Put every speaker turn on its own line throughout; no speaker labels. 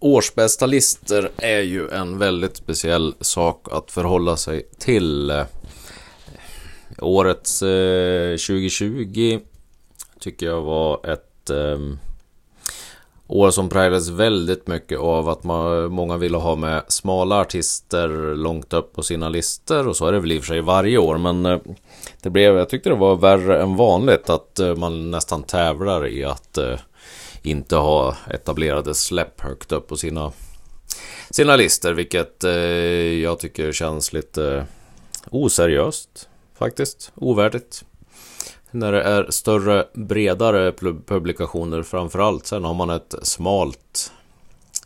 Årsbästa listor är ju en väldigt speciell sak att förhålla sig till. Årets eh, 2020 tycker jag var ett eh, år som präglades väldigt mycket av att man, många ville ha med smala artister långt upp på sina listor och så är det väl i och för sig varje år men eh, det blev, jag tyckte det var värre än vanligt att eh, man nästan tävlar i att eh, inte ha etablerade släpp högt upp på sina, sina listor vilket eh, jag tycker känns lite oseriöst faktiskt, ovärdigt när det är större, bredare publikationer framförallt. Sen har man ett smalt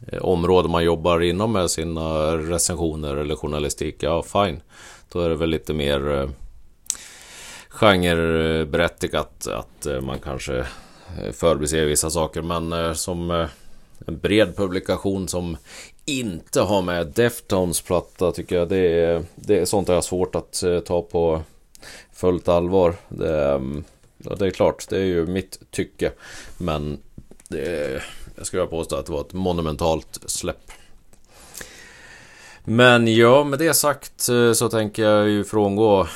eh, område man jobbar inom med sina recensioner eller journalistik. Ja, fine. Då är det väl lite mer eh, genreberättigat att man kanske förbiser vissa saker. Men eh, som eh, en bred publikation som inte har med Deftones platta tycker jag det är, det är sånt jag har svårt att eh, ta på fullt allvar. Det, ehm, det är klart, det är ju mitt tycke. Men det, jag skulle påstå att det var ett monumentalt släpp. Men ja, med det sagt så tänker jag ju frångå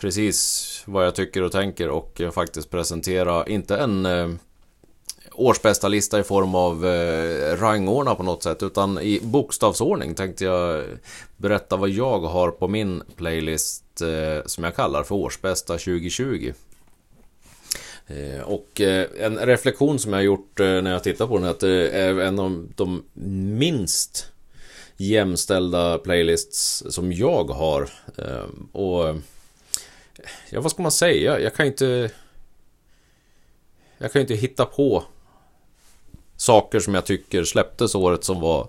precis vad jag tycker och tänker och faktiskt presentera, inte en eh, årsbästa lista i form av eh, rangordna på något sätt utan i bokstavsordning tänkte jag berätta vad jag har på min playlist eh, som jag kallar för årsbästa 2020. Eh, och eh, en reflektion som jag har gjort eh, när jag tittar på den är att det är en av de minst jämställda playlists som jag har. Eh, och ja, vad ska man säga? Jag kan inte... Jag kan inte hitta på saker som jag tycker släpptes året som var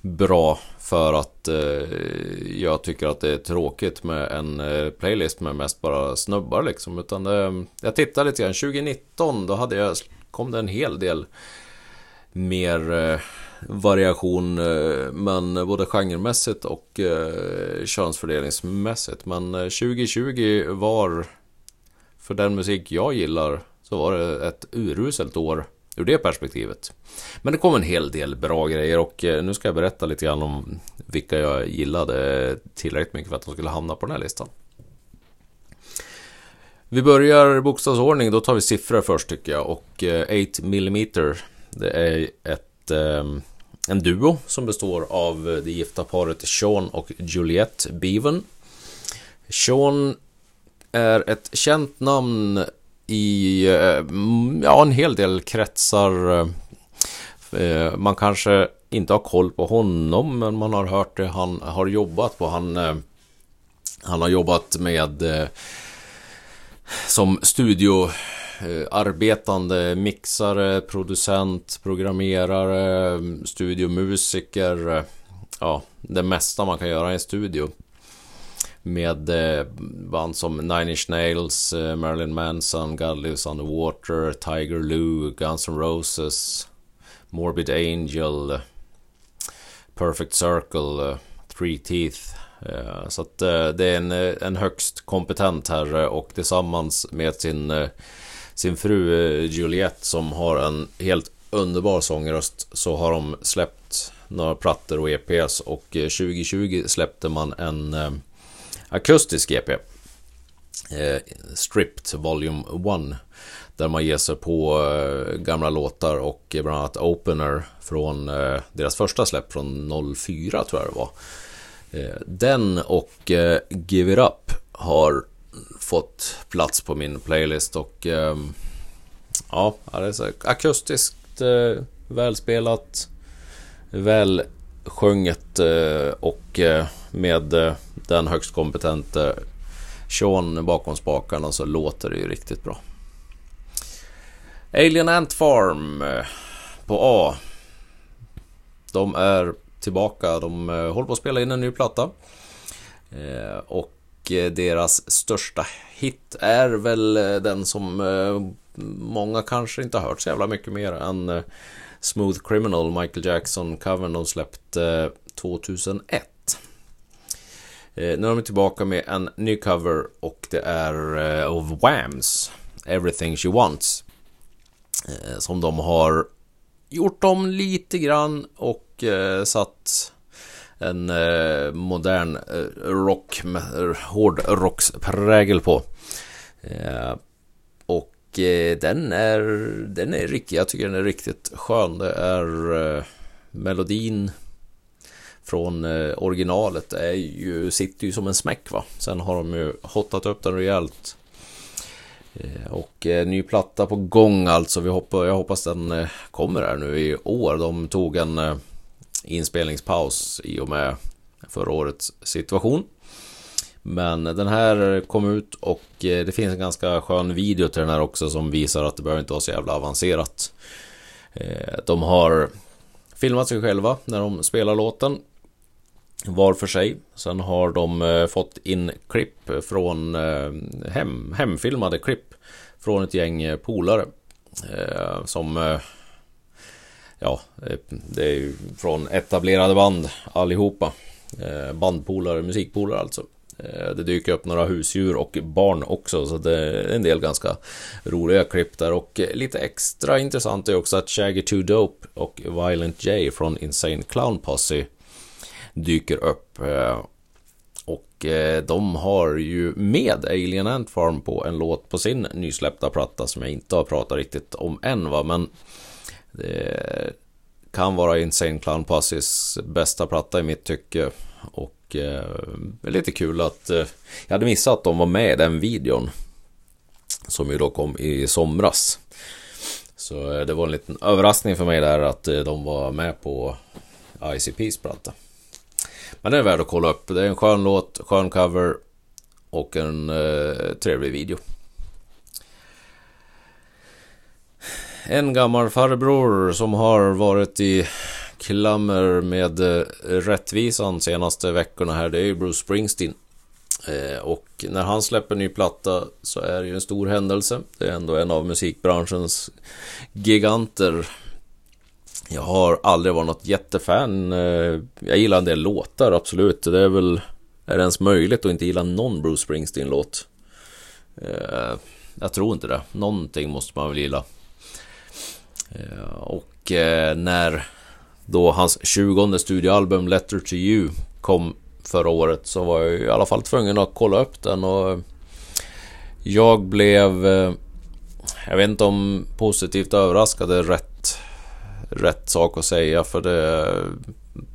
bra för att eh, jag tycker att det är tråkigt med en eh, playlist med mest bara snubbar liksom. Utan eh, jag tittar lite grann. 2019 då hade jag, kom det en hel del mer eh, variation. Eh, men både genremässigt och eh, könsfördelningsmässigt. Men eh, 2020 var för den musik jag gillar så var det ett uruselt år ur det perspektivet. Men det kom en hel del bra grejer och nu ska jag berätta lite grann om vilka jag gillade tillräckligt mycket för att de skulle hamna på den här listan. Vi börjar bokstavsordning, då tar vi siffror först tycker jag och 8mm det är ett, ehm, en duo som består av det gifta paret Sean och Juliette Beaven. Sean är ett känt namn i eh, ja, en hel del kretsar. Eh, man kanske inte har koll på honom, men man har hört det han har jobbat på. Han, eh, han har jobbat med som studio, Eh, arbetande mixare, producent, programmerare, studiomusiker. Ja, det mesta man kan göra i en studio med eh, band som Nine Inch Nails, eh, Marilyn Manson, God Lives Underwater, Tiger Lou, Guns N' Roses, Morbid Angel, Perfect Circle, Three Teeth. Så att det är en, en högst kompetent herre och tillsammans med sin, sin fru eh, Juliette som har en helt underbar sångröst så har de släppt några plattor och EPs och eh, 2020 släppte man en eh, akustisk EP. Eh, Stripped Volume 1. Där man ger sig på eh, gamla låtar och bland annat Opener från eh, deras första släpp från 04 tror jag det var. Eh, den och eh, Give It Up har fått plats på min playlist och ehm, ja, det är så akustiskt eh, välspelat, välsjunget eh, och eh, med eh, den högst kompetente Sean bakom spakarna så låter det ju riktigt bra. Alien Ant Farm på A. De är tillbaka. De håller på att spela in en ny platta. Och Eh, deras största hit är väl eh, den som eh, många kanske inte har hört så jävla mycket mer än Smooth Criminal, Michael Jackson-covern de släppte 2001. Nu är de tillbaka med en ny cover och det är av of Whams Everything She Wants. Som de har gjort om lite grann och satt en eh, modern eh, rock med eh, hård rocksprägel på. Eh, och eh, den är, den är riktigt, jag tycker den är riktigt skön. Det är eh, melodin från eh, originalet är ju, sitter ju som en smäck va. Sen har de ju hottat upp den rejält. Eh, och eh, ny platta på gång alltså. Vi hoppas, jag hoppas den eh, kommer här nu i år. De tog en eh, inspelningspaus i och med förra årets situation. Men den här kom ut och eh, det finns en ganska skön video till den här också som visar att det behöver inte vara så jävla avancerat. Eh, de har filmat sig själva när de spelar låten var för sig. Sen har de eh, fått in klipp från hem, hemfilmade klipp från ett gäng polare. Som ja, eh, det är ju från etablerade band allihopa. Eh, bandpolare, musikpolare alltså. Eh, det dyker upp några husdjur och barn också, så det är en del ganska roliga klipp där. Och lite extra intressant är också att Shaggy 2 Dope och Violent J från Insane Clown Posse dyker upp. Och de har ju med Alien Ant Farm på en låt på sin nysläppta platta som jag inte har pratat riktigt om än va, men det kan vara Insane Clown Posses bästa platta i mitt tycke. Och eh, lite kul att eh, jag hade missat att de var med i den videon. Som ju då kom i somras. Så eh, det var en liten överraskning för mig där att eh, de var med på ICPs platta. Men den är värd att kolla upp. Det är en skön låt, skön cover och en eh, trevlig video. En gammal farbror som har varit i klammer med eh, rättvisan senaste veckorna här, det är ju Bruce Springsteen. Eh, och när han släpper ny platta så är det ju en stor händelse. Det är ändå en av musikbranschens giganter. Jag har aldrig varit något jättefan. Eh, jag gillar en del låtar, absolut. Det är väl... Är det ens möjligt att inte gilla någon Bruce Springsteen-låt? Jag tror inte det. Någonting måste man väl gilla. Eh, och eh, när då hans 20 studioalbum Letter to You kom förra året så var jag i alla fall tvungen att kolla upp den och eh, jag blev jag vet inte om positivt överraskad är rätt, rätt sak att säga för det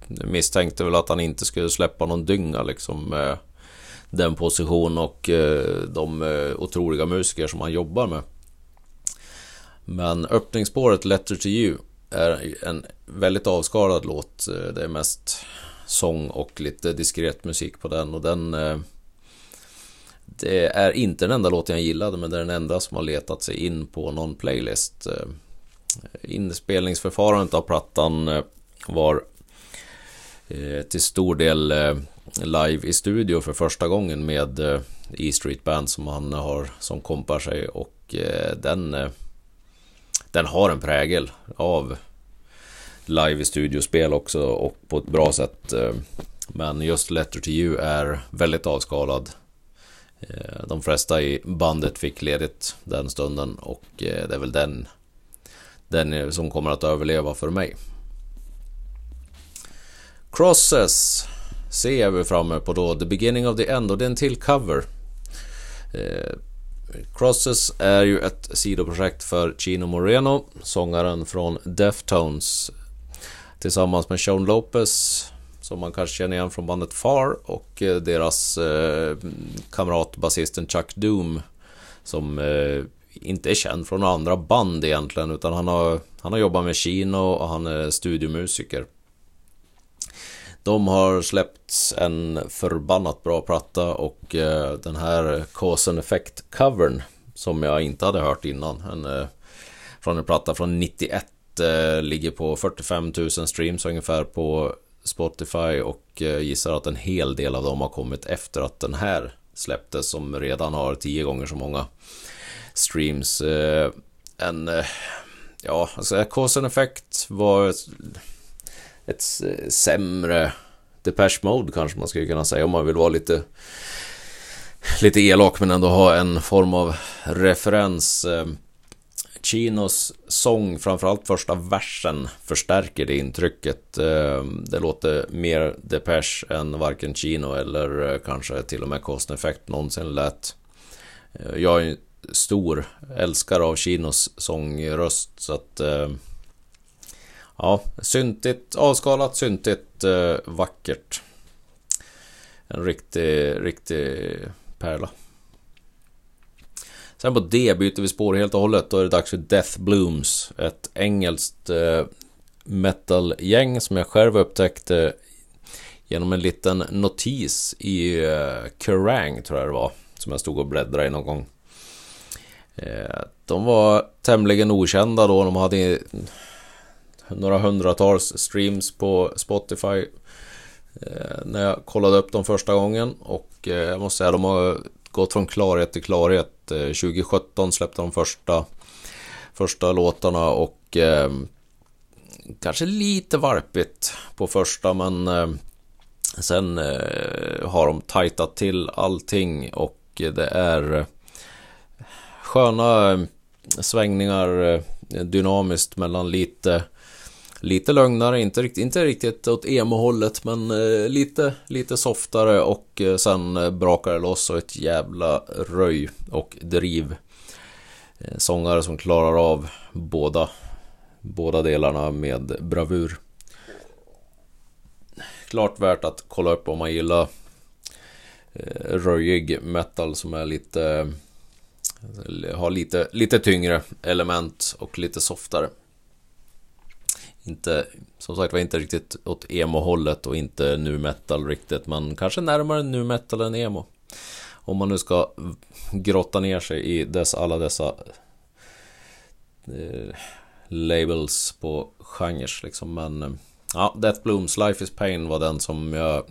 misstänkte väl att han inte skulle släppa någon dynga liksom med den position och de otroliga musiker som han jobbar med. Men öppningsspåret Letter to You är en väldigt avskalad låt. Eh, det är mest sång och lite diskret musik på den och den eh, Det är inte den enda låten jag gillade men det är den enda som har letat sig in på någon playlist eh, Inspelningsförfarandet av plattan var till stor del live i studio för första gången med E Street Band som han har som kompar sig och den den har en prägel av live i studiospel också och på ett bra sätt. Eh, men just Letter to You är väldigt avskalad. Eh, de flesta i bandet fick ledigt den stunden och eh, det är väl den, den som kommer att överleva för mig. Crosses ser vi framme på då The Beginning of the End och det är en till cover. Crosses är ju ett sidoprojekt för Chino Moreno, sångaren från Deftones. Tillsammans med Sean Lopez, som man kanske känner igen från bandet Far, och eh, deras eh, kamrat basisten Chuck Doom, som eh, inte är känd från några andra band egentligen, utan han har, han har jobbat med Chino och han är studiomusiker. De har släppt en förbannat bra platta och eh, den här Cause and Effect-covern som jag inte hade hört innan. En, eh, från en platta från 91 eh, ligger på 45 000 streams ungefär på Spotify och eh, gissar att en hel del av dem har kommit efter att den här släpptes som redan har tio gånger så många streams. Eh, en, eh, ja, alltså Cause and Effect var ett sämre Depeche Mode kanske man skulle kunna säga om man vill vara lite lite elak men ändå ha en form av referens. Eh, Chinos sång, framförallt första versen, förstärker det intrycket. Eh, det låter mer Depeche än varken Chino eller eh, kanske till och med Coston Effect någonsin lät. Jag är stor älskare av Chinos sångröst så att... Ja, syntigt, avskalat, syntigt, eh, vackert. En riktig, riktig pärla. Sen på D byter vi spår helt och hållet. Då är det dags för Death Blooms. Ett engelskt eh, metalgäng som jag själv upptäckte genom en liten notis i eh, Kerrang, tror jag det var. Som jag stod och bläddrade i någon gång. Eh, de var tämligen okända då. De hade några hundratals streams på Spotify. Eh, när jag kollade upp dem första gången. Och eh, jag måste säga, de har gått från klarhet till klarhet eh, 2017 släppte de första, första låtarna och eh, kanske lite varpigt på första men eh, sen eh, har de tajtat till allting och det är sköna svängningar dynamiskt mellan lite Lite lugnare, inte riktigt, inte riktigt åt emo-hållet men eh, lite, lite softare och eh, sen eh, brakar det loss och ett jävla röj och driv. Eh, sångare som klarar av båda, båda delarna med bravur. Klart värt att kolla upp om man gillar eh, röjig metal som är lite eh, har lite, lite tyngre element och lite softare inte, som sagt var inte riktigt åt emo-hållet och inte nu metal riktigt, men kanske närmare nu metal än emo. Om man nu ska grotta ner sig i dess, alla dessa eh, labels på genrer liksom, men eh, ja, Death Blooms Life is Pain var den som jag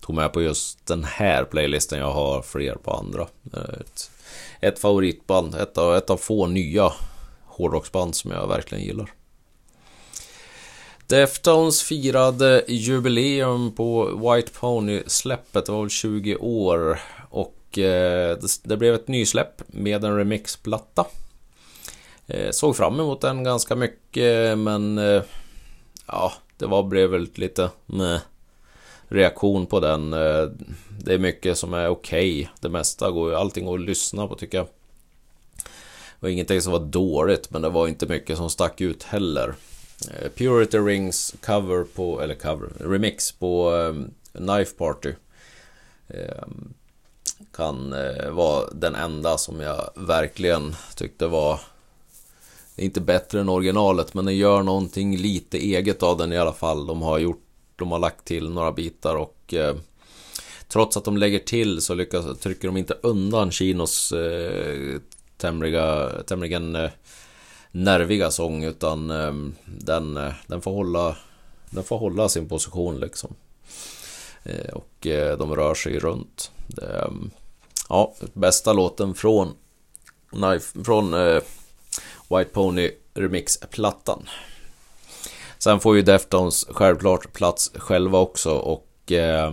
tog med på just den här playlisten. Jag har fler på andra. Eh, ett, ett favoritband, ett av, ett av få nya hårdrocksband som jag verkligen gillar. Deftones firade jubileum på White Pony-släppet, det var väl 20 år. Och eh, det, blev ett nysläpp med en remixplatta. Eh, såg fram emot den ganska mycket, men eh, ja, det var, blev väl lite med reaktion på den. Eh, det är mycket som är okej. Okay. Det mesta går allting går att lyssna på tycker jag. Det var ingenting som var dåligt, men det var inte mycket som stack ut heller. Eh, Purity Rings cover på, eller cover, remix på um, Knife Party. Um, kan uh, vara den enda som jag verkligen tyckte var inte bättre än originalet men den gör någonting lite eget av den i alla fall. De har gjort, de har lagt till några bitar och uh, trots att de lägger till så lyckas, trycker de inte undan Chinos uh, tämliga, tämligen uh, nerviga sång utan ehm, den, eh, den, får hålla, den får hålla sin position liksom. Eh, och eh, de rör sig runt. Det, ehm, ja, bästa låten från, Knife, från eh, White Pony Remix-plattan. Sen får ju Deftones självklart plats själva också och eh,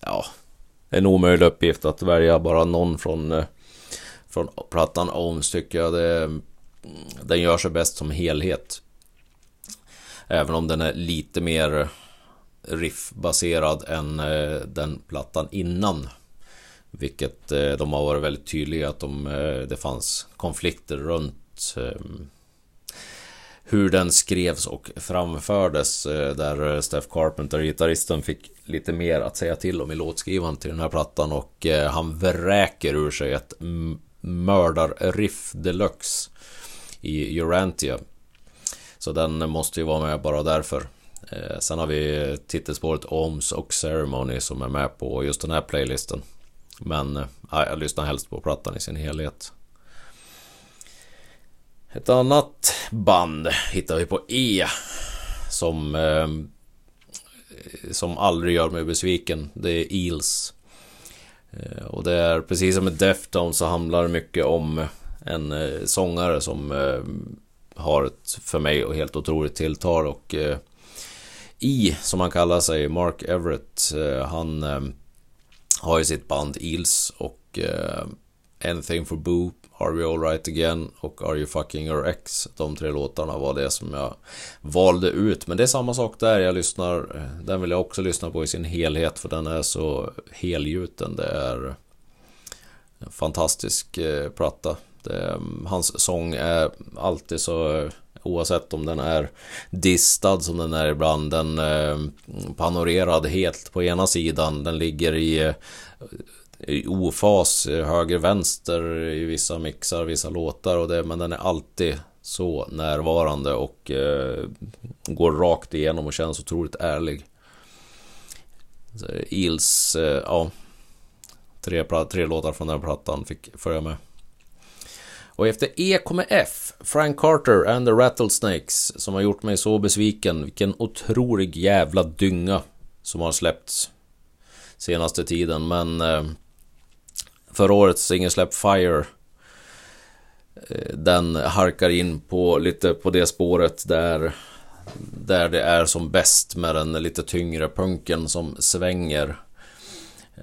ja, en omöjlig uppgift att välja bara någon från, eh, från plattan Ohms tycker jag. Det, ehm, den gör sig bäst som helhet. Även om den är lite mer riffbaserad än eh, den plattan innan. Vilket eh, de har varit väldigt tydliga att de, eh, det fanns konflikter runt hur den skrevs och framfördes där Steph Carpenter, gitarristen, fick lite mer att säga till om i låtskrivandet till den här plattan och han vräker ur sig ett mördarriff deluxe i Urantia. Så den måste ju vara med bara därför. Eh, sen har vi titelspåret Oms och Ceremony som är med på just den här playlisten. Men eh, jag lyssnar helst på plattan i sin helhet. Ett annat band hittar vi på E. Som eh, Som aldrig gör mig besviken. Det är Eels. Eh, och det är precis som med Deftones så handlar det mycket om en eh, sångare som eh, har ett, för mig, helt otroligt tilltal och eh, I, som han kallar sig, Mark Everett, han har ju sitt band Eels och Anything for Boo Are We Alright Again och Are You Fucking Your Ex. De tre låtarna var det som jag valde ut. Men det är samma sak där. Jag lyssnar, den vill jag också lyssna på i sin helhet för den är så helgjuten. Det är en fantastisk platta. Eh, hans sång är alltid så Oavsett om den är distad som den är ibland. Den eh, panorerad helt på ena sidan. Den ligger i, eh, i ofas, eh, höger-vänster i vissa mixar, vissa låtar. Och det, men den är alltid så närvarande och eh, går rakt igenom och känns otroligt ärlig. Eels, eh, ja. Tre, tre låtar från den plattan fick följa med. Och efter E kommer F, Frank Carter and the Rattlesnakes, som har gjort mig så besviken. Vilken otrolig jävla dynga som har släppts senaste tiden. Men eh, förra årets singelsläpp Fire eh, den harkar in på lite på det spåret där där det är som bäst med den lite tyngre punken som svänger.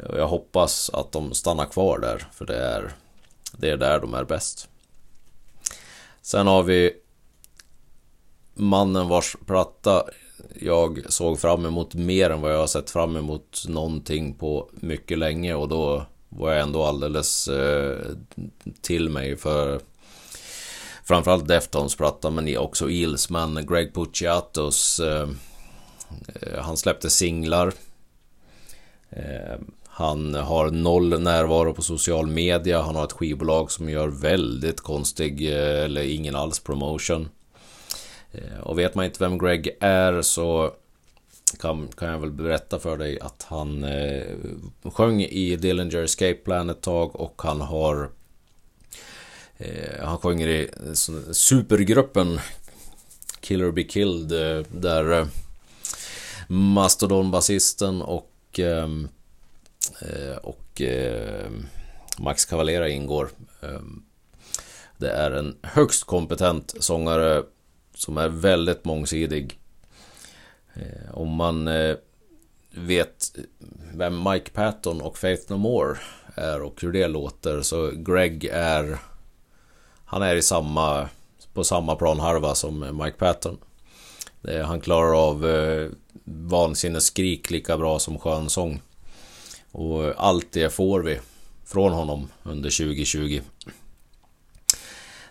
Och jag hoppas att de stannar kvar där, för det är, det är där de är bäst. Sen har vi mannen vars platta jag såg fram emot mer än vad jag har sett fram emot någonting på mycket länge. Och då var jag ändå alldeles eh, till mig för framförallt Deftones platta men också Eels. Men Greg Puciatos eh, eh, han släppte singlar. Eh, han har noll närvaro på social media. Han har ett skivbolag som gör väldigt konstig eh, eller ingen alls promotion. Eh, och vet man inte vem Greg är så kan, kan jag väl berätta för dig att han eh, sjöng i Dillinger Escape Plan ett tag och han har eh, Han sjunger i eh, supergruppen Killer Be Killed eh, där eh, Mastodon-basisten och Eh, Eh, och eh, Max Cavalera ingår. Ehm, det är en högst kompetent sångare som är väldigt mångsidig. Eh, om man eh, vet vem Mike Patton och Faith No More är och hur det låter så Greg är Han är i samma På samma planhalva som Mike Patton Han klarar av vansinnesskrik lika bra som skön sång och allt det får vi från honom under 2020.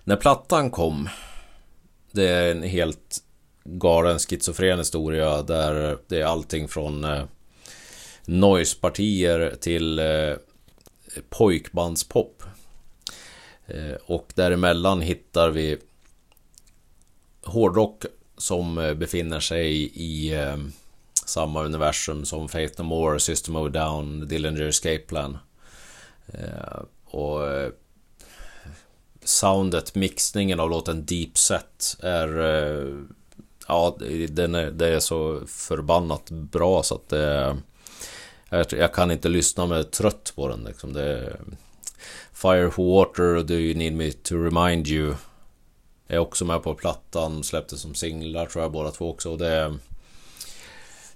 När plattan kom, det är en helt galen schizofren historia där det är allting från eh, noise-partier till eh, pojkbandspop. Eh, och däremellan hittar vi hårdrock som eh, befinner sig i eh, samma universum som Faith No More, System of Down, Dillinger Escape Plan. Eh, och eh, soundet, mixningen av låten Deep Set är... Eh, ja, den är, det är så förbannat bra så att det... Jag, jag kan inte lyssna mig trött på den liksom. Det, Fire Water Do You Need Me To Remind You är också med på plattan, släpptes som singlar tror jag båda två också. Och det,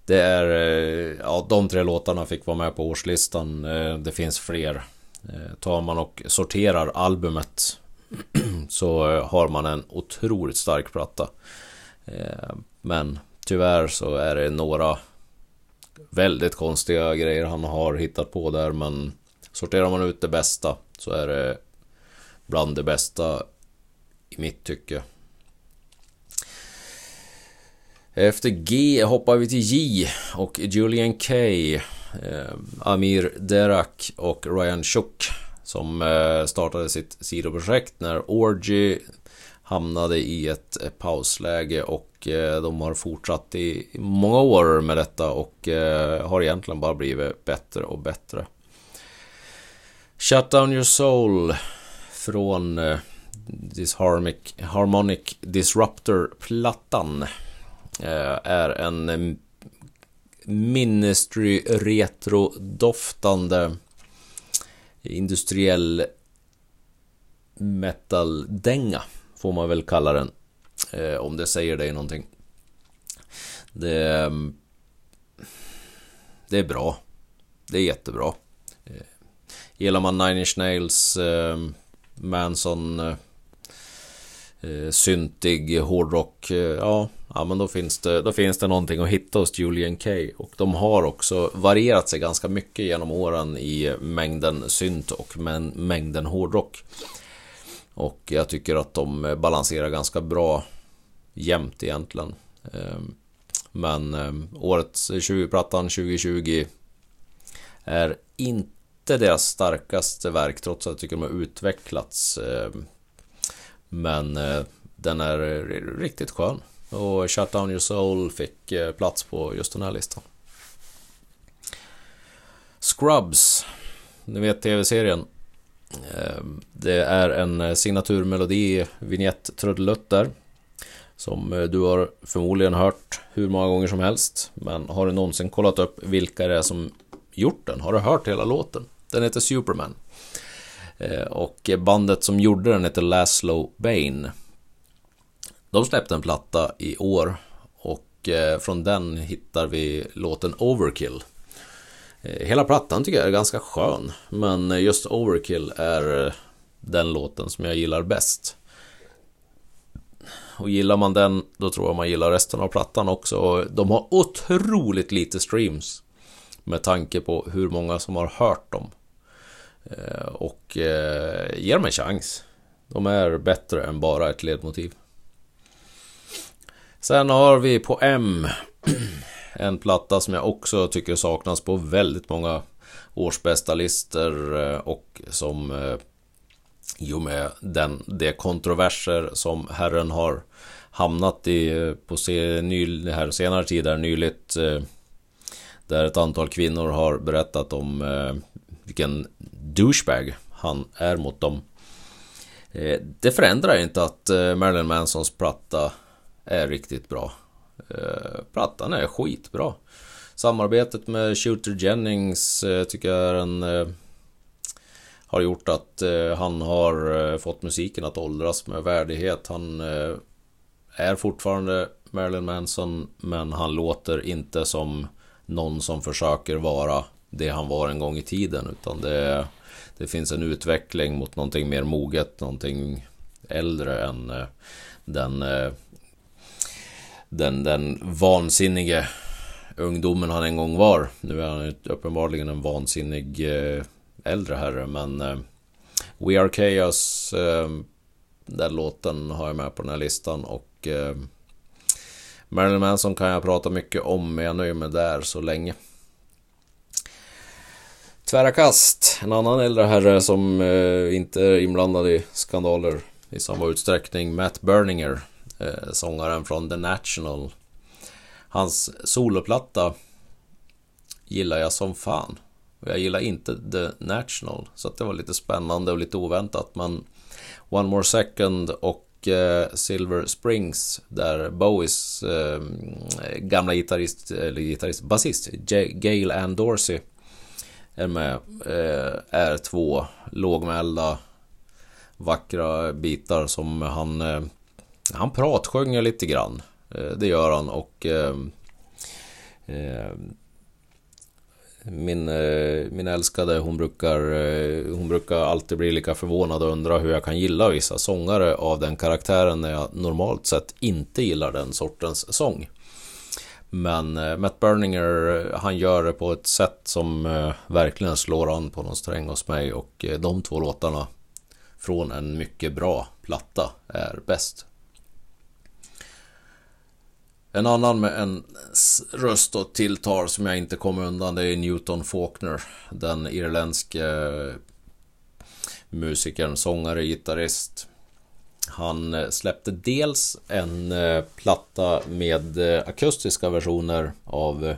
det är, eh, ja de tre låtarna fick vara med på årslistan. Eh, det finns fler. Eh, tar man och sorterar albumet så har man en otroligt stark platta. Men tyvärr så är det några väldigt konstiga grejer han har hittat på där men sorterar man ut det bästa så är det bland det bästa i mitt tycke. Efter G hoppar vi till J och Julian K eh, Amir Derak och Ryan Chuk som eh, startade sitt sidoprojekt när Orgy hamnade i ett eh, pausläge och eh, de har fortsatt i många år med detta och eh, har egentligen bara blivit bättre och bättre. Shut Down Your Soul från eh, Disharmonic Harmonic Disruptor-plattan. Eh, är en eh, Ministry retro-doftande industriell metal-dänga får man väl kalla den. Eh, om det säger dig någonting. Det, mm, det är bra. Det är jättebra. Gillar man Nine Inch Nails Manson eh, syntig hårdrock. Eh, ja, ja, men då finns, det, då finns det någonting att hitta hos Julian K Och de har också varierat sig ganska mycket genom åren i mängden synt och mängden hårdrock. Och jag tycker att de balanserar ganska bra jämt egentligen. Ehm, men eh, årets 20-plattan 2020 är inte deras starkaste verk trots att jag tycker de har utvecklats. Ehm, men eh, den är eh, riktigt skön. Och Shut Down Your Soul fick eh, plats på just den här listan. Scrubs, ni vet tv-serien. Eh, det är en eh, signaturmelodi, vignett där. som du har förmodligen hört hur många gånger som helst. Men har du någonsin kollat upp vilka det är som gjort den? Har du hört hela låten? Den heter Superman. Eh, och bandet som gjorde den heter Laszlo Bane. De släppte en platta i år och eh, från den hittar vi låten Overkill. Eh, hela plattan tycker jag är ganska skön, men just Overkill är den låten som jag gillar bäst. Och gillar man den, då tror jag man gillar resten av plattan också. Och de har otroligt lite streams. Med tanke på hur många som har hört dem. Eh, och eh, ge dem en chans. De är bättre än bara ett ledmotiv. Sen har vi på M en platta som jag också tycker saknas på väldigt många årsbästa listor eh, och som i och med den, de kontroverser som Herren har hamnat i på se, ny, här senare tid, här nyligt. Där ett antal kvinnor har berättat om vilken douchebag han är mot dem. Eh, det förändrar inte att eh, Marilyn Mansons platta är riktigt bra. Eh, plattan är skitbra. Samarbetet med Shooter Jennings tycker jag är en har gjort att han har fått musiken att åldras med värdighet. Han är fortfarande Marilyn Manson, men han låter inte som någon som försöker vara det han var en gång i tiden, utan det, det finns en utveckling mot någonting mer moget, någonting äldre än eh, den, eh, den, den vansinnige ungdomen han en gång var. Nu är han uppenbarligen en vansinnig eh, äldre herre men We Are Chaos Den låten har jag med på den här listan och Marilyn Manson kan jag prata mycket om men jag nöjer mig där så länge. Tvära kast, en annan äldre herre som eh, inte är inblandad i skandaler i samma utsträckning. Matt Berninger, eh, sångaren från The National. Hans soloplatta gillar jag som fan. Jag gillar inte The National. Så att det var lite spännande och lite oväntat. Men One More Second och eh, Silver Springs där Bowies eh, gamla gitarrist, eller gitarrist, basist Gail Ann Dorsey är med. Eh, är två lågmälda vackra bitar som han eh, han pratsjunger lite grann. Eh, det gör han och eh, eh min, eh, min älskade, hon brukar, eh, hon brukar alltid bli lika förvånad och undra hur jag kan gilla vissa sångare av den karaktären när jag normalt sett inte gillar den sortens sång. Men eh, Matt Berninger, eh, han gör det på ett sätt som eh, verkligen slår an på någon sträng hos mig och eh, de två låtarna från en mycket bra platta är bäst. En annan med en röst och tilltal som jag inte kommer undan det är Newton Faulkner. Den irländske musikern, sångare, gitarrist. Han eh, släppte dels en eh, platta med eh, akustiska versioner av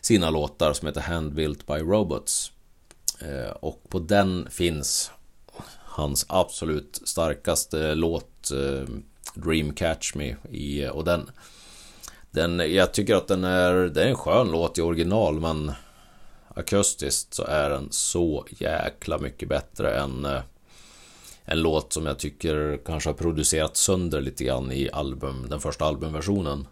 sina låtar som heter Handbuilt by Robots. Och på den finns hans absolut starkaste låt Dream Catch Me i, och den den, jag tycker att den är, det är en skön låt i original men akustiskt så är den så jäkla mycket bättre än en låt som jag tycker kanske har producerat sönder lite grann i album, den första albumversionen.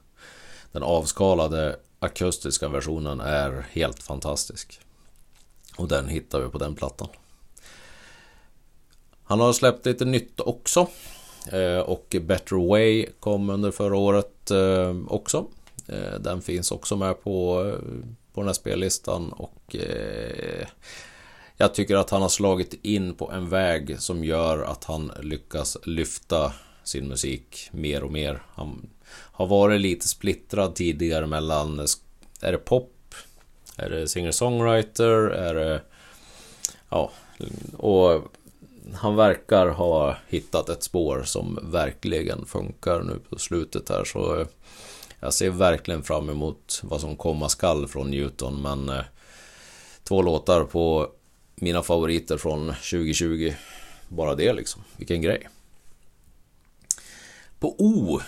Den avskalade akustiska versionen är helt fantastisk. Och den hittar vi på den plattan. Han har släppt lite nytt också. Eh, och Better Way kom under förra året eh, också. Eh, den finns också med på, på den här spellistan och jag tycker att han har slagit in på en väg som gör att han lyckas lyfta sin musik mer och mer. Han har varit lite splittrad tidigare mellan, är det pop? Är det singer-songwriter? Är det... Ja, och han verkar ha hittat ett spår som verkligen funkar nu på slutet här så jag ser verkligen fram emot vad som komma skall från Newton men eh, två låtar på mina favoriter från 2020 bara det liksom, vilken grej. På O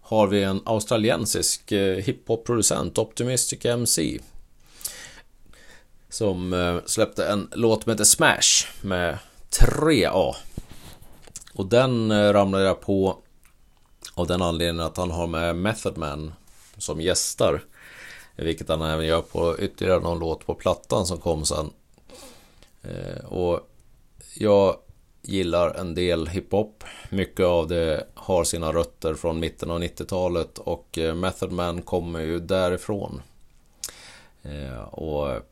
har vi en australiensisk eh, hiphop-producent, Optimistic MC. Som eh, släppte en låt som heter Smash med 3A. Och den eh, ramlade jag på av den anledningen att han har med Method Man som gästar. Vilket han även gör på ytterligare någon låt på plattan som kom sen. Eh, och jag gillar en del hiphop. Mycket av det har sina rötter från mitten av 90-talet och eh, Method Man kommer ju därifrån. Eh, och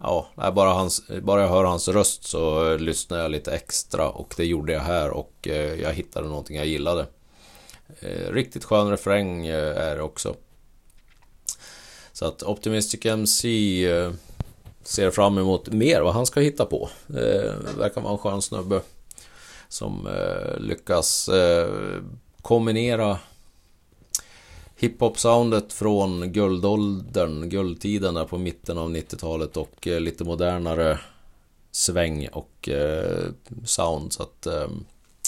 ja, bara, hans, bara jag hör hans röst så lyssnar jag lite extra och det gjorde jag här och eh, jag hittade någonting jag gillade. Eh, riktigt skön refräng är det också. Så att Optimistic MC ser fram emot mer vad han ska hitta på. Eh, verkar vara en skön snubbe som eh, lyckas eh, kombinera hiphop-soundet från guldåldern, guldtiden där på mitten av 90-talet och eh, lite modernare sväng och eh, sound. Så att eh,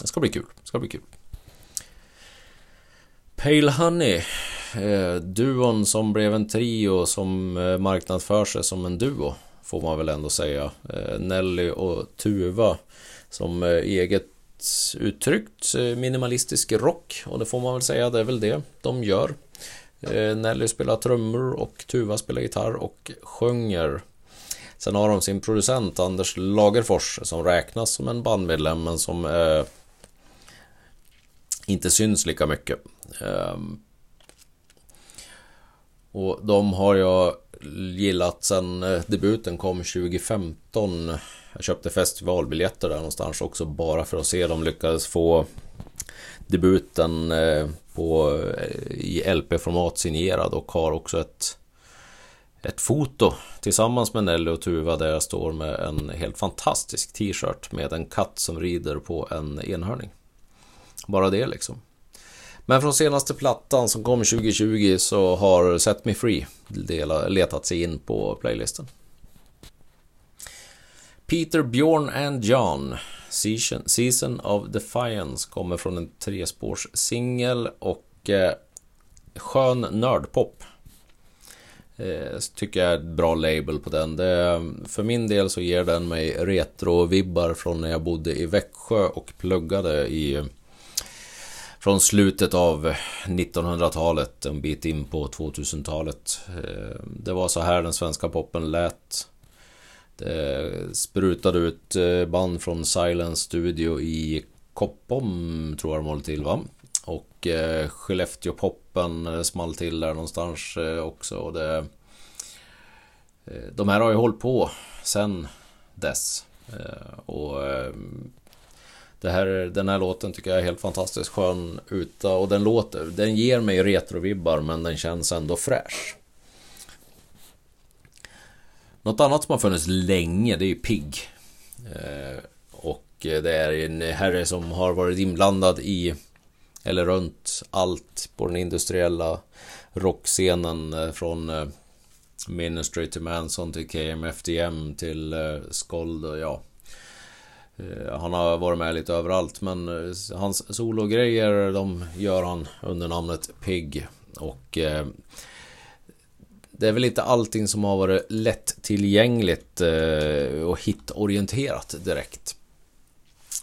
det ska bli kul. Det ska bli kul. Pale Honey, eh, duon som blev en trio som eh, marknadsför sig som en duo, får man väl ändå säga. Eh, Nelly och Tuva som eh, eget uttryckt eh, minimalistisk rock och det får man väl säga, det är väl det de gör. Nelly spelar trummor och Tuva spelar gitarr och sjunger. Sen har de sin producent Anders Lagerfors som räknas som en bandmedlem men som eh, inte syns lika mycket. Eh, och de har jag gillat sen eh, debuten kom 2015 jag köpte festivalbiljetter där någonstans också bara för att se dem lyckades få debuten eh, på, eh, i LP-format signerad och har också ett ett foto tillsammans med Nelly och Tuva där jag står med en helt fantastisk t-shirt med en katt som rider på en enhörning. Bara det liksom. Men från senaste plattan som kom 2020 så har Set Me Free letat sig in på playlisten. Peter, Bjorn and John Season, Season of Defiance kommer från en trespårs singel och eh, skön nördpop. Eh, tycker jag är ett bra label på den. Det, för min del så ger den mig retro-vibbar från när jag bodde i Växjö och pluggade i från slutet av 1900-talet, en bit in på 2000-talet. Eh, det var så här den svenska poppen lät det sprutade ut eh, band från Silence Studio i Koppom, tror jag de håller till va? Och eh, Skellefteå-poppen small till där någonstans också. Och det, de här har ju hållit på sen dess. Och det här, den här låten tycker jag är helt fantastiskt skön uta och den låter, den ger mig retrovibbar men den känns ändå fräsch. Något annat som har funnits länge, det är ju PIGG. Eh, och det är en herre som har varit inblandad i, eller runt allt på den industriella rockscenen eh, från eh, Ministry till Manson till KMFDM till eh, Skold och ja. Eh, han har varit med lite överallt men eh, hans sologrejer de gör han under namnet Pig. Och eh, det är väl inte allting som har varit lättillgängligt eh, och hitorienterat direkt.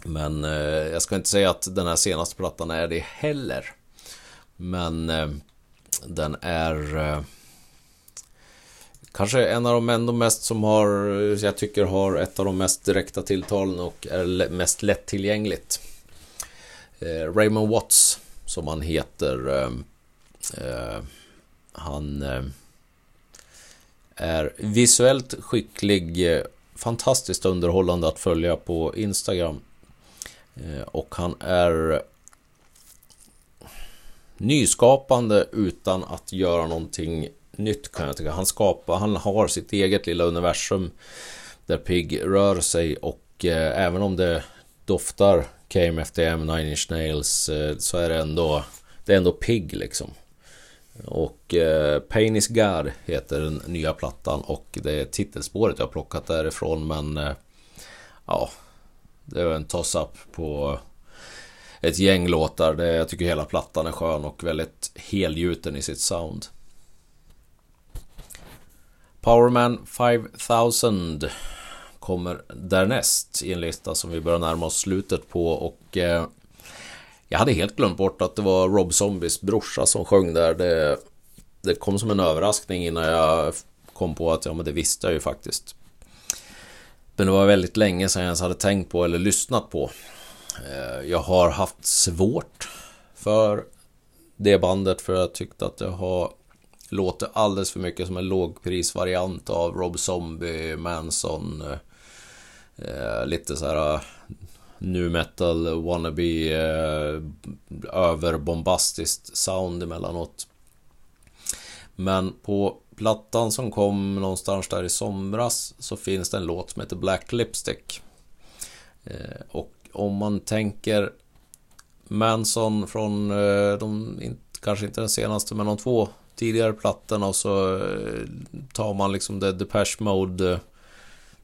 Men eh, jag ska inte säga att den här senaste plattan är det heller. Men eh, den är kanske en av de ändå mest som har, jag tycker har ett av de mest direkta tilltalen och är mest lättillgängligt. Eh, Raymond Watts, som han heter. Eh, eh han eh, är visuellt skicklig, eh, fantastiskt underhållande att följa på Instagram. Eh, och han är nyskapande utan att göra någonting nytt kan jag tycka. Han skapar, han har sitt eget lilla universum där Pig rör sig och eh, även om det doftar KMFDM, Nine Inch Nails eh, så är det ändå, det är ändå Pig liksom. Och eh, Pain is God heter den nya plattan och det är titelspåret jag har plockat därifrån men eh, ja, det är en toss-up på ett gäng låtar. Det, jag tycker hela plattan är skön och väldigt helgjuten i sitt sound. Powerman 5000 kommer därnäst i en lista som vi börjar närma oss slutet på och eh, jag hade helt glömt bort att det var Rob Zombies brorsa som sjöng där. Det, det kom som en överraskning innan jag kom på att ja, men det visste jag ju faktiskt. Men det var väldigt länge sedan jag ens hade tänkt på eller lyssnat på. Eh, jag har haft svårt för det bandet för jag tyckte att det har låter alldeles för mycket som en lågprisvariant av Rob Zombie, Manson. Eh, lite så här eh, nu metal wannabe eh, överbombastiskt sound emellanåt. Men på plattan som kom någonstans där i somras så finns det en låt som heter Black Lipstick. Eh, och om man tänker Manson från eh, de, kanske inte den senaste men de två tidigare plattorna och så eh, tar man liksom det Depeche Mode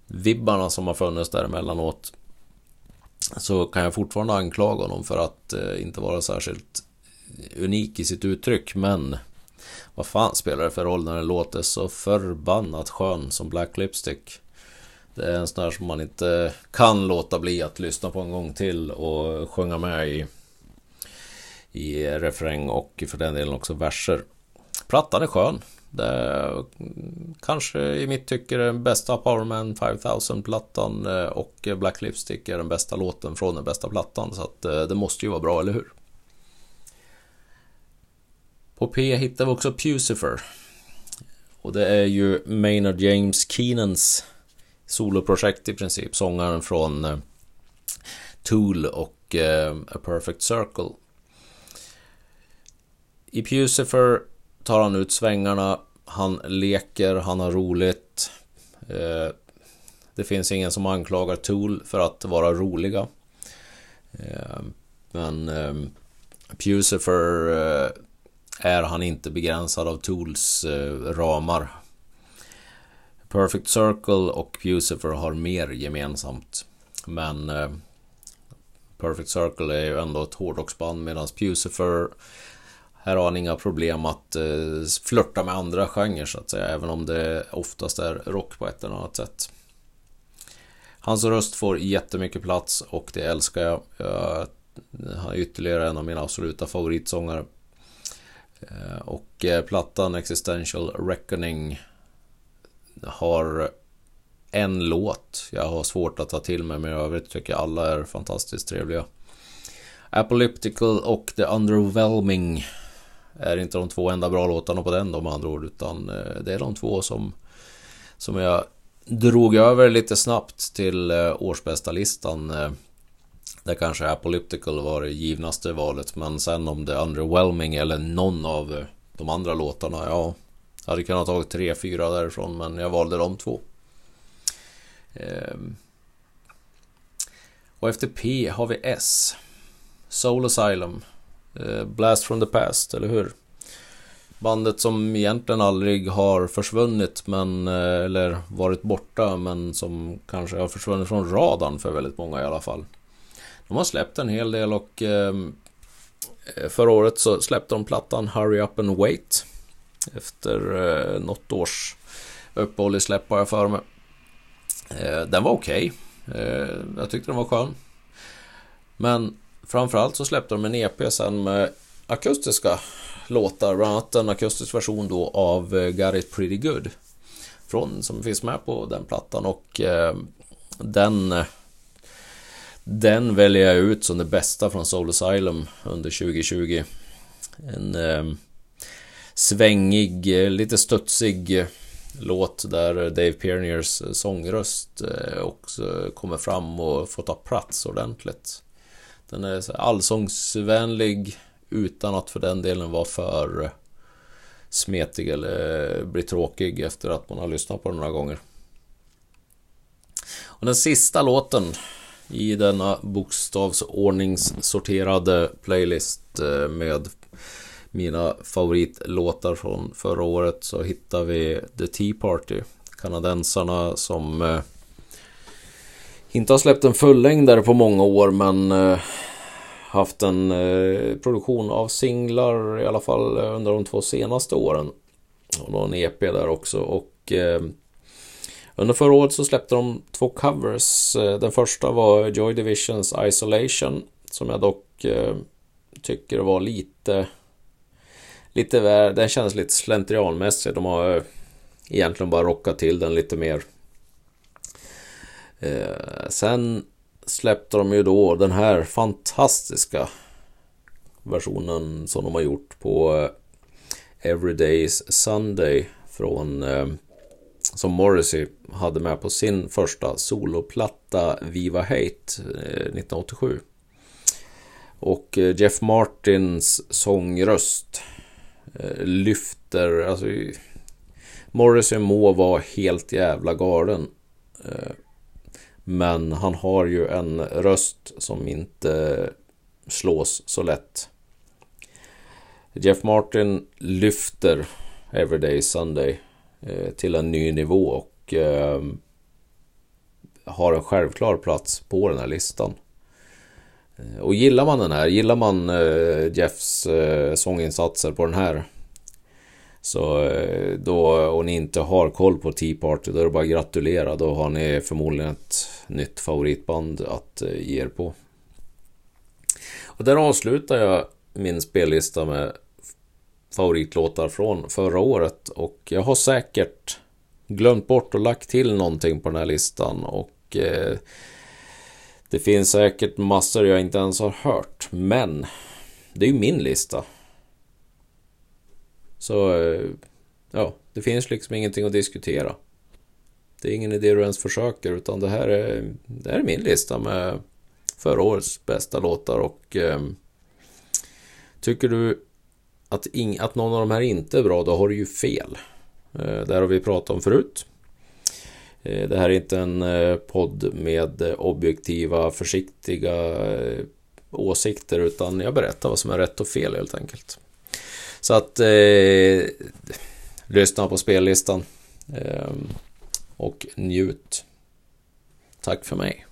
vibbarna som har funnits där emellanåt. Så kan jag fortfarande anklaga honom för att eh, inte vara särskilt unik i sitt uttryck men vad fan spelar det för roll när den låter så förbannat skön som Black Lipstick. Det är en sån där som man inte kan låta bli att lyssna på en gång till och sjunga med i, i refräng och för den delen också verser. Plattan är skön. Det är kanske i mitt tycke den bästa Powerman 5000-plattan eh, och Black Lipstick är den bästa låten från den bästa plattan. Så att eh, det måste ju vara bra, eller hur? På P hittar vi också Pucifer. Och det är ju Maynard James Keenans soloprojekt i princip. Sångaren från eh, Tool och A Perfect Circle. I Pucifer tar han ut svängarna, han leker, han har roligt. Eh, det finns ingen som anklagar Tool för att vara roliga. Eh, men ehm, Pucifer eh, är han inte begränsad av Tools ramar. Perfect Circle och Pucifer har mer gemensamt. Men Perfect Circle är ju ändå ett hårdrocksband medan Pucifer här har han inga problem att eh, flörta med andra genrer så att säga, även om det oftast är rock på ett eller annat sätt. Hans röst får jättemycket plats och det älskar jag. jag han är ytterligare en av mina absoluta favoritsångare. Eh, och eh, plattan Existential Reckoning har en låt jag har svårt att ta till mig, men i övrigt tycker jag alla är fantastiskt trevliga. Apolyptical och The Underwhelming är inte de två enda bra låtarna på den då med andra ord, utan eh, det är de två som, som jag drog över lite snabbt till eh, årsbästa listan. Eh, där kanske Apolyptical var det givnaste valet, men sen om det är Underwhelming eller någon av de andra låtarna, ja, jag hade kunnat tagit tre, fyra därifrån, men jag valde de två. Ehm. Och efter P har vi S. Soul Asylum. Eh, blast from the Past, eller hur? Bandet som egentligen aldrig har försvunnit men eh, eller varit borta men som kanske har försvunnit från radarn för väldigt många i alla fall. De har släppt en hel del och ehm, eh, förra året så släppte de plattan Hurry Up and Wait efter eh, något års uppehåll i släpp har jag för mig. Den var okej. Okay. Jag tyckte den var skön. Men Framförallt så släppte de en EP sen med akustiska låtar, bland annat en akustisk version då av eh, Got It Pretty Good. från, som finns med på den plattan och eh, den eh, den väljer jag ut som det bästa från Soul Asylum under 2020. En eh, svängig, eh, lite studsig låt där Dave Pierniers sångröst eh, också kommer fram och får ta plats ordentligt. Den är allsångsvänlig utan att för den delen vara för smetig eller bli tråkig efter att man har lyssnat på den några gånger. Och den sista låten i denna bokstavsordningssorterade playlist eh, med mina favoritlåtar från förra året så hittar vi The Tea Party. Kanadensarna som eh, inte har släppt en fullängdare på många år men eh, haft en eh, produktion av singlar i alla fall eh, under de två senaste åren. Och någon EP där också och eh, under förra året så släppte de två covers. Eh, den första var Joy Divisions Isolation som jag dock eh, tycker var lite lite, den känns lite slentrianmässig. De har eh, egentligen bara rockat till den lite mer. Eh, sen släppte de ju då den här fantastiska versionen som de har gjort på eh, Everyday's Sunday från eh, som Morrissey hade med på sin första soloplatta Viva Hate eh, 1987. Och eh, Jeff Martins sångröst Eh, lyfter, alltså Morrissey må vara helt jävla galen. Men han har ju en röst som inte slås så lätt. Jeff Martin lyfter Everyday Sunday eh, till en ny nivå och eh, har en självklar plats på den här listan. Eh, och gillar man den här, gillar man Jeffs sånginsatser på den här så eh, då, om ni inte har koll på Tea Party, då är det bara att gratulera. Då har ni förmodligen ett nytt favoritband att eh, ge er på. Och där avslutar jag min spellista med favoritlåtar från förra året. Och jag har säkert glömt bort och lagt till någonting på den här listan. Och eh, det finns säkert massor jag inte ens har hört, men det är ju min lista. Så, eh, ja, det finns liksom ingenting att diskutera. Det är ingen idé du ens försöker, utan det här är, det här är min lista med förra årets bästa låtar och eh, tycker du att, ing, att någon av de här inte är bra, då har du ju fel. Eh, det här har vi pratat om förut. Eh, det här är inte en eh, podd med eh, objektiva, försiktiga eh, åsikter utan jag berättar vad som är rätt och fel helt enkelt. Så att eh, lyssna på spellistan eh, och njut. Tack för mig.